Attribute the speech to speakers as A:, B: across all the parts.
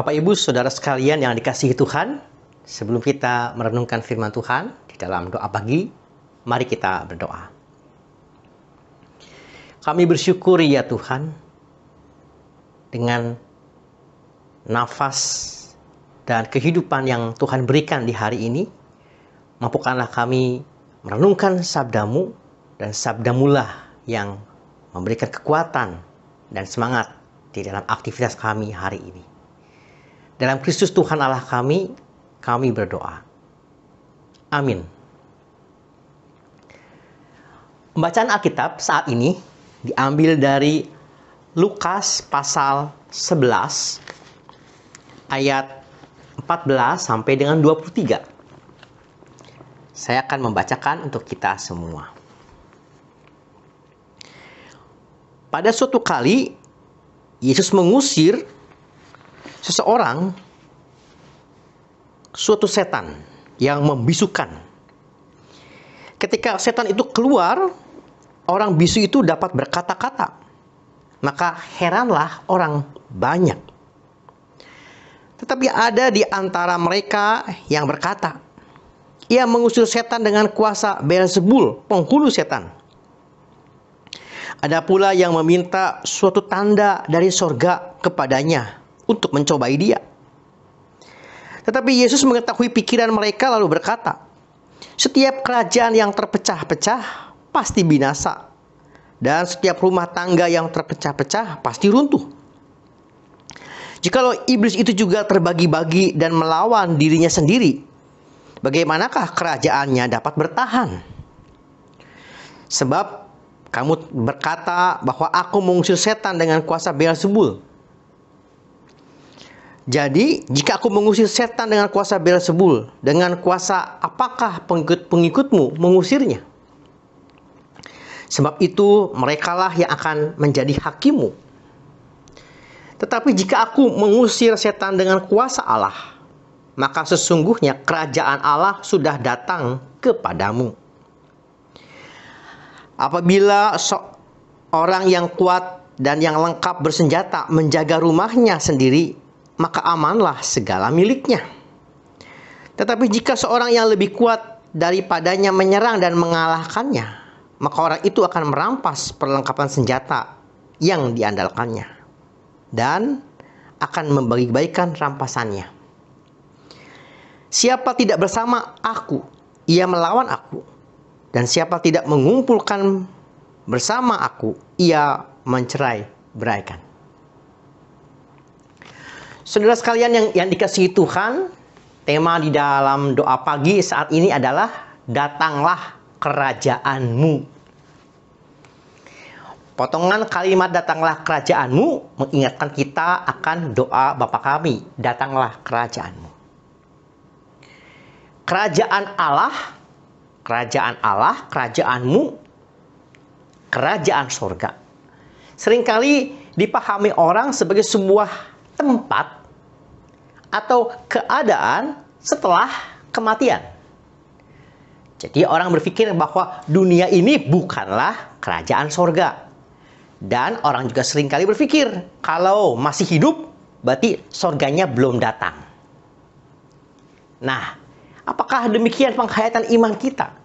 A: Bapak Ibu, Saudara sekalian yang dikasihi Tuhan, sebelum kita merenungkan firman Tuhan di dalam doa pagi, mari kita berdoa. Kami bersyukur ya Tuhan dengan nafas dan kehidupan yang Tuhan berikan di hari ini. Mampukanlah kami merenungkan sabdamu dan sabdamulah yang memberikan kekuatan dan semangat di dalam aktivitas kami hari ini. Dalam Kristus Tuhan Allah kami, kami berdoa. Amin. Pembacaan Alkitab saat ini diambil dari Lukas pasal 11 ayat 14 sampai dengan 23. Saya akan membacakan untuk kita semua. Pada suatu kali Yesus mengusir seseorang suatu setan yang membisukan. Ketika setan itu keluar, orang bisu itu dapat berkata-kata. Maka heranlah orang banyak. Tetapi ada di antara mereka yang berkata, ia mengusir setan dengan kuasa Beelzebul, penghulu setan. Ada pula yang meminta suatu tanda dari sorga kepadanya untuk mencobai dia. Tetapi Yesus mengetahui pikiran mereka lalu berkata, "Setiap kerajaan yang terpecah-pecah pasti binasa, dan setiap rumah tangga yang terpecah-pecah pasti runtuh. Jikalau iblis itu juga terbagi-bagi dan melawan dirinya sendiri, bagaimanakah kerajaannya dapat bertahan? Sebab kamu berkata bahwa aku mengusir setan dengan kuasa Beelzebul. Jadi, jika aku mengusir setan dengan kuasa Beelzebul, dengan kuasa apakah pengikut-pengikutmu mengusirnya? Sebab itu, merekalah yang akan menjadi hakimu. Tetapi jika aku mengusir setan dengan kuasa Allah, maka sesungguhnya kerajaan Allah sudah datang kepadamu. Apabila orang yang kuat dan yang lengkap bersenjata menjaga rumahnya sendiri, maka amanlah segala miliknya. Tetapi jika seorang yang lebih kuat daripadanya menyerang dan mengalahkannya, maka orang itu akan merampas perlengkapan senjata yang diandalkannya dan akan membagi-bagikan rampasannya. Siapa tidak bersama aku, ia melawan aku. Dan siapa tidak mengumpulkan bersama aku, ia mencerai beraikan. Saudara sekalian yang yang dikasihi Tuhan, tema di dalam doa pagi saat ini adalah datanglah kerajaanmu. Potongan kalimat datanglah kerajaanmu mengingatkan kita akan doa Bapa kami, datanglah kerajaanmu. Kerajaan Allah, kerajaan Allah, kerajaanmu, kerajaan surga. Seringkali dipahami orang sebagai sebuah tempat atau keadaan setelah kematian. Jadi orang berpikir bahwa dunia ini bukanlah kerajaan sorga. Dan orang juga sering kali berpikir kalau masih hidup berarti sorganya belum datang. Nah, apakah demikian penghayatan iman kita?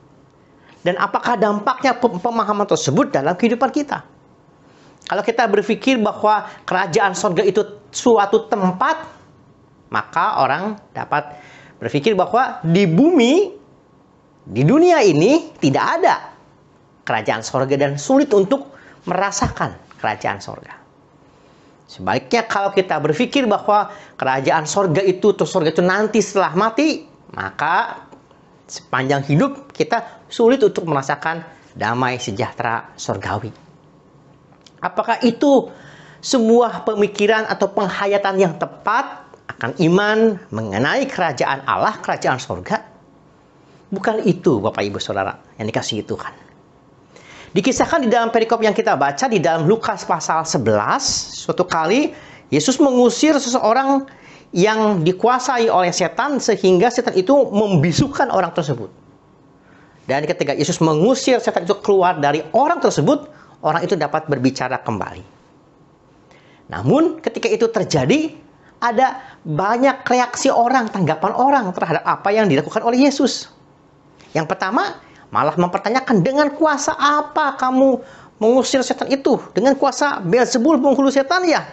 A: Dan apakah dampaknya pemahaman tersebut dalam kehidupan kita? Kalau kita berpikir bahwa kerajaan sorga itu suatu tempat maka orang dapat berpikir bahwa di bumi, di dunia ini tidak ada kerajaan sorga dan sulit untuk merasakan kerajaan sorga. Sebaliknya kalau kita berpikir bahwa kerajaan sorga itu atau sorga itu nanti setelah mati, maka sepanjang hidup kita sulit untuk merasakan damai sejahtera sorgawi. Apakah itu sebuah pemikiran atau penghayatan yang tepat akan iman mengenai kerajaan Allah, kerajaan sorga. Bukan itu Bapak Ibu Saudara yang dikasihi Tuhan. Dikisahkan di dalam perikop yang kita baca di dalam Lukas pasal 11, suatu kali Yesus mengusir seseorang yang dikuasai oleh setan sehingga setan itu membisukan orang tersebut. Dan ketika Yesus mengusir setan itu keluar dari orang tersebut, orang itu dapat berbicara kembali. Namun ketika itu terjadi, ada banyak reaksi orang, tanggapan orang terhadap apa yang dilakukan oleh Yesus. Yang pertama, malah mempertanyakan dengan kuasa apa kamu mengusir setan itu? Dengan kuasa Beelzebul penghulu setan ya?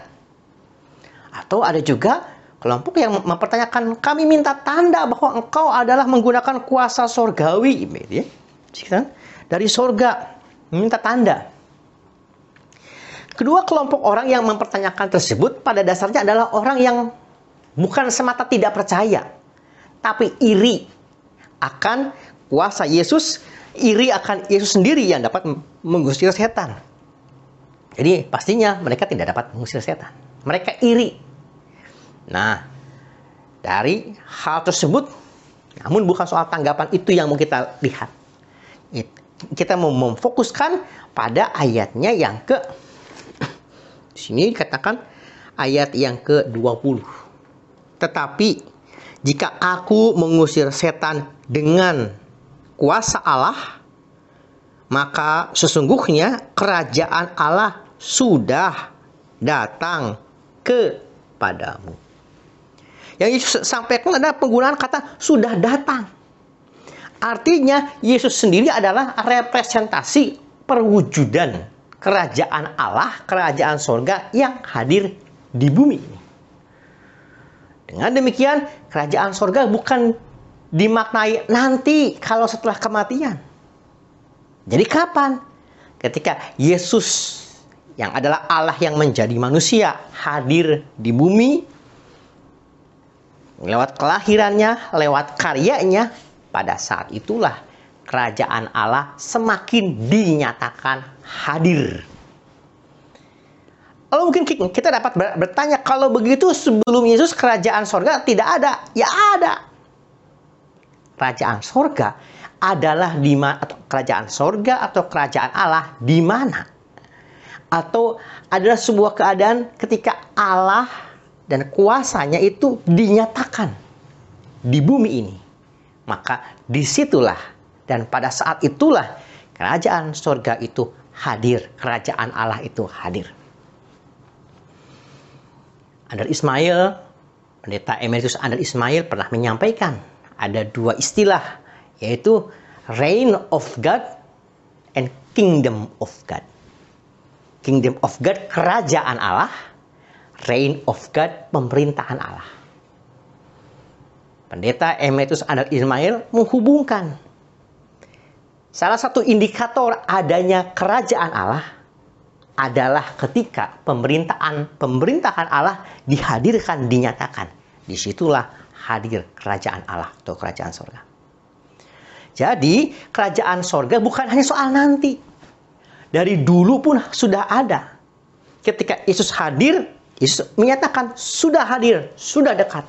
A: Atau ada juga kelompok yang mempertanyakan, kami minta tanda bahwa engkau adalah menggunakan kuasa sorgawi. Dari sorga, minta tanda. Kedua kelompok orang yang mempertanyakan tersebut pada dasarnya adalah orang yang bukan semata tidak percaya, tapi iri akan kuasa Yesus, iri akan Yesus sendiri yang dapat mengusir setan. Jadi pastinya mereka tidak dapat mengusir setan. Mereka iri. Nah, dari hal tersebut, namun bukan soal tanggapan itu yang mau kita lihat. Kita mau memfokuskan pada ayatnya yang ke sini dikatakan ayat yang ke-20. Tetapi jika aku mengusir setan dengan kuasa Allah, maka sesungguhnya kerajaan Allah sudah datang kepadamu. Yang Yesus sampaikan adalah penggunaan kata sudah datang. Artinya Yesus sendiri adalah representasi perwujudan kerajaan Allah, kerajaan sorga yang hadir di bumi. Dengan demikian, kerajaan sorga bukan dimaknai nanti kalau setelah kematian. Jadi kapan? Ketika Yesus yang adalah Allah yang menjadi manusia hadir di bumi lewat kelahirannya, lewat karyanya, pada saat itulah kerajaan Allah semakin dinyatakan hadir. Lalu mungkin kita dapat bertanya, kalau begitu sebelum Yesus kerajaan sorga tidak ada. Ya ada. Kerajaan sorga adalah di mana, atau kerajaan sorga atau kerajaan Allah di mana? Atau adalah sebuah keadaan ketika Allah dan kuasanya itu dinyatakan di bumi ini. Maka di situlah dan pada saat itulah kerajaan sorga itu hadir, kerajaan Allah itu hadir. Andar Ismail, pendeta emeritus Andar Ismail pernah menyampaikan ada dua istilah yaitu reign of God and kingdom of God. Kingdom of God kerajaan Allah, reign of God pemerintahan Allah. Pendeta Emeritus Andar Ismail menghubungkan Salah satu indikator adanya kerajaan Allah adalah ketika pemerintahan pemerintahan Allah dihadirkan, dinyatakan. Di situlah hadir kerajaan Allah atau kerajaan sorga. Jadi kerajaan sorga bukan hanya soal nanti. Dari dulu pun sudah ada. Ketika Yesus hadir, Yesus menyatakan sudah hadir, sudah dekat,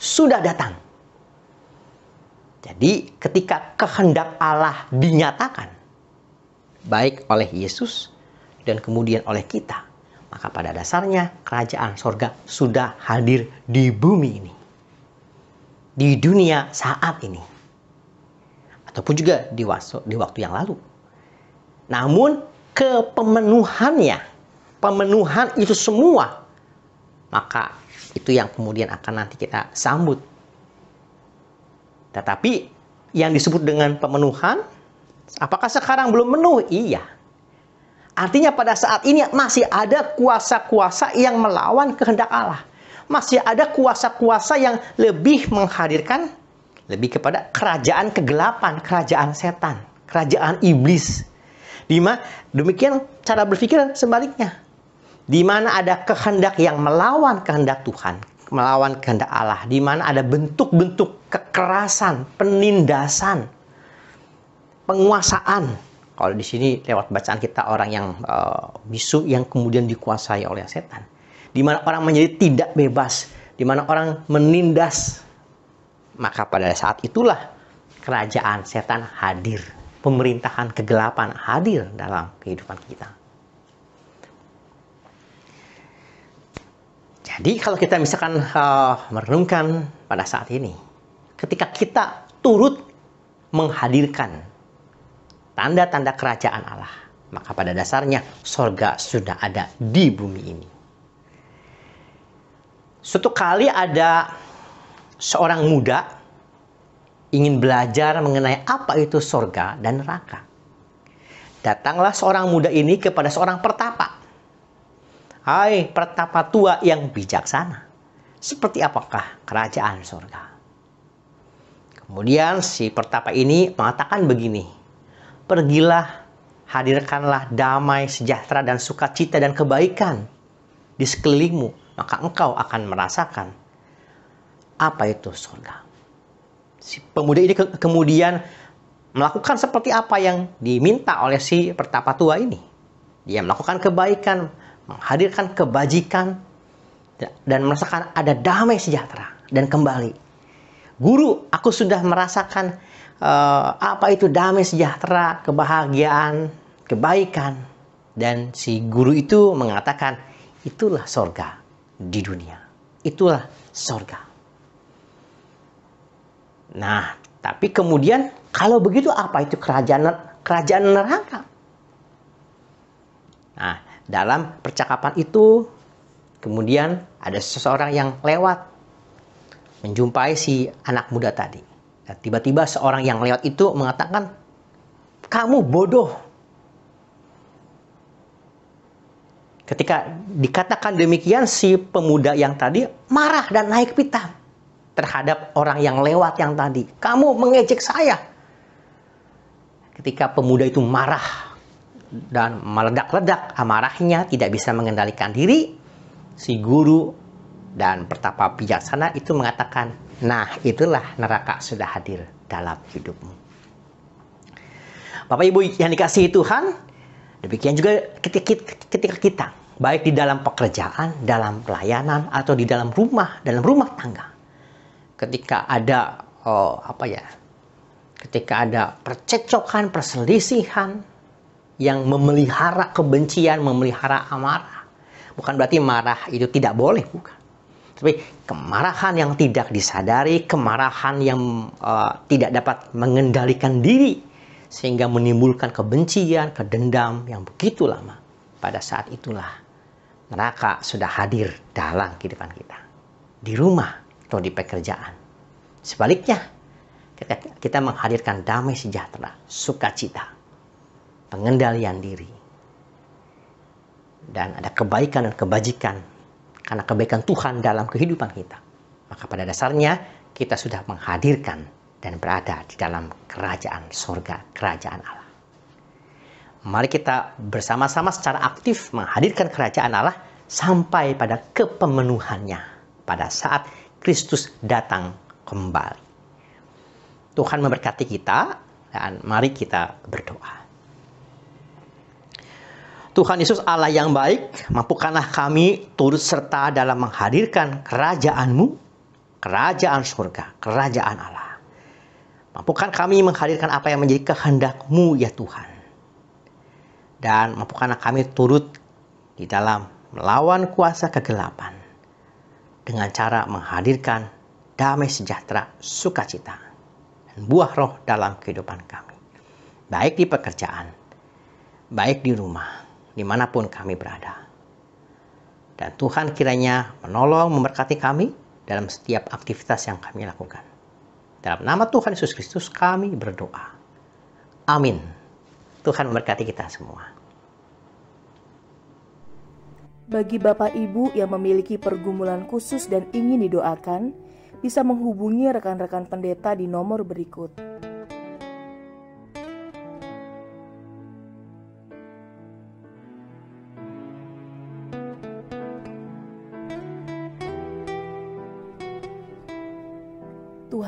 A: sudah datang. Jadi ketika kehendak Allah dinyatakan baik oleh Yesus dan kemudian oleh kita, maka pada dasarnya kerajaan sorga sudah hadir di bumi ini. Di dunia saat ini. Ataupun juga di di waktu yang lalu. Namun kepemenuhannya, pemenuhan itu semua, maka itu yang kemudian akan nanti kita sambut tetapi yang disebut dengan pemenuhan, apakah sekarang belum penuh? Iya. Artinya pada saat ini masih ada kuasa-kuasa yang melawan kehendak Allah. Masih ada kuasa-kuasa yang lebih menghadirkan lebih kepada kerajaan kegelapan, kerajaan setan, kerajaan iblis. Dima, demikian cara berpikir sebaliknya. Di mana ada kehendak yang melawan kehendak Tuhan, melawan kehendak Allah, di mana ada bentuk-bentuk kekerasan, penindasan, penguasaan. Kalau di sini lewat bacaan kita orang yang uh, bisu yang kemudian dikuasai oleh setan. Di mana orang menjadi tidak bebas, di mana orang menindas. Maka pada saat itulah kerajaan setan hadir, pemerintahan kegelapan hadir dalam kehidupan kita. Jadi kalau kita misalkan uh, merenungkan pada saat ini, ketika kita turut menghadirkan tanda-tanda kerajaan Allah, maka pada dasarnya sorga sudah ada di bumi ini. Suatu kali ada seorang muda ingin belajar mengenai apa itu sorga dan neraka. Datanglah seorang muda ini kepada seorang pertapa. Hai pertapa tua yang bijaksana. Seperti apakah kerajaan sorga? Kemudian si pertapa ini mengatakan begini. Pergilah, hadirkanlah damai, sejahtera, dan sukacita dan kebaikan di sekelilingmu maka engkau akan merasakan apa itu surga. Si pemuda ini ke kemudian melakukan seperti apa yang diminta oleh si pertapa tua ini. Dia melakukan kebaikan, menghadirkan kebajikan, dan merasakan ada damai sejahtera dan kembali. Guru, aku sudah merasakan uh, apa itu damai sejahtera, kebahagiaan, kebaikan. Dan si guru itu mengatakan, itulah sorga di dunia. Itulah sorga. Nah, tapi kemudian kalau begitu apa itu kerajaan kerajaan neraka? Dalam percakapan itu kemudian ada seseorang yang lewat menjumpai si anak muda tadi. Tiba-tiba seorang yang lewat itu mengatakan, "Kamu bodoh. Ketika dikatakan demikian, si pemuda yang tadi marah dan naik pitam terhadap orang yang lewat yang tadi. Kamu mengejek saya. Ketika pemuda itu marah dan meledak-ledak amarahnya, tidak bisa mengendalikan diri, si guru dan pertapa bijaksana itu mengatakan, nah itulah neraka sudah hadir dalam hidupmu. Bapak Ibu yang dikasihi Tuhan, Demikian juga ketika kita, baik di dalam pekerjaan, dalam pelayanan, atau di dalam rumah, dalam rumah tangga. Ketika ada oh, apa ya? Ketika ada percecokan, perselisihan yang memelihara kebencian, memelihara amarah. Bukan berarti marah itu tidak boleh, bukan. Tapi kemarahan yang tidak disadari, kemarahan yang uh, tidak dapat mengendalikan diri, sehingga menimbulkan kebencian, kedendam yang begitu lama. Pada saat itulah neraka sudah hadir dalam kehidupan kita. Di rumah atau di pekerjaan. Sebaliknya, kita, kita menghadirkan damai sejahtera, sukacita, pengendalian diri. Dan ada kebaikan dan kebajikan karena kebaikan Tuhan dalam kehidupan kita. Maka pada dasarnya kita sudah menghadirkan dan berada di dalam kerajaan surga, kerajaan Allah. Mari kita bersama-sama secara aktif menghadirkan kerajaan Allah sampai pada kepemenuhannya pada saat Kristus datang kembali. Tuhan memberkati kita dan mari kita berdoa. Tuhan Yesus Allah yang baik, mampukanlah kami turut serta dalam menghadirkan kerajaan-Mu, kerajaan surga, kerajaan Allah. Mampukan kami menghadirkan apa yang menjadi kehendak-Mu ya Tuhan. Dan mampukanlah kami turut di dalam melawan kuasa kegelapan dengan cara menghadirkan damai sejahtera, sukacita, dan buah roh dalam kehidupan kami. Baik di pekerjaan, baik di rumah, di mana pun kami berada. Dan Tuhan kiranya menolong memberkati kami dalam setiap aktivitas yang kami lakukan. Dalam nama Tuhan Yesus Kristus kami berdoa. Amin. Tuhan memberkati kita semua.
B: Bagi Bapak Ibu yang memiliki pergumulan khusus dan ingin didoakan, bisa menghubungi rekan-rekan pendeta di nomor berikut.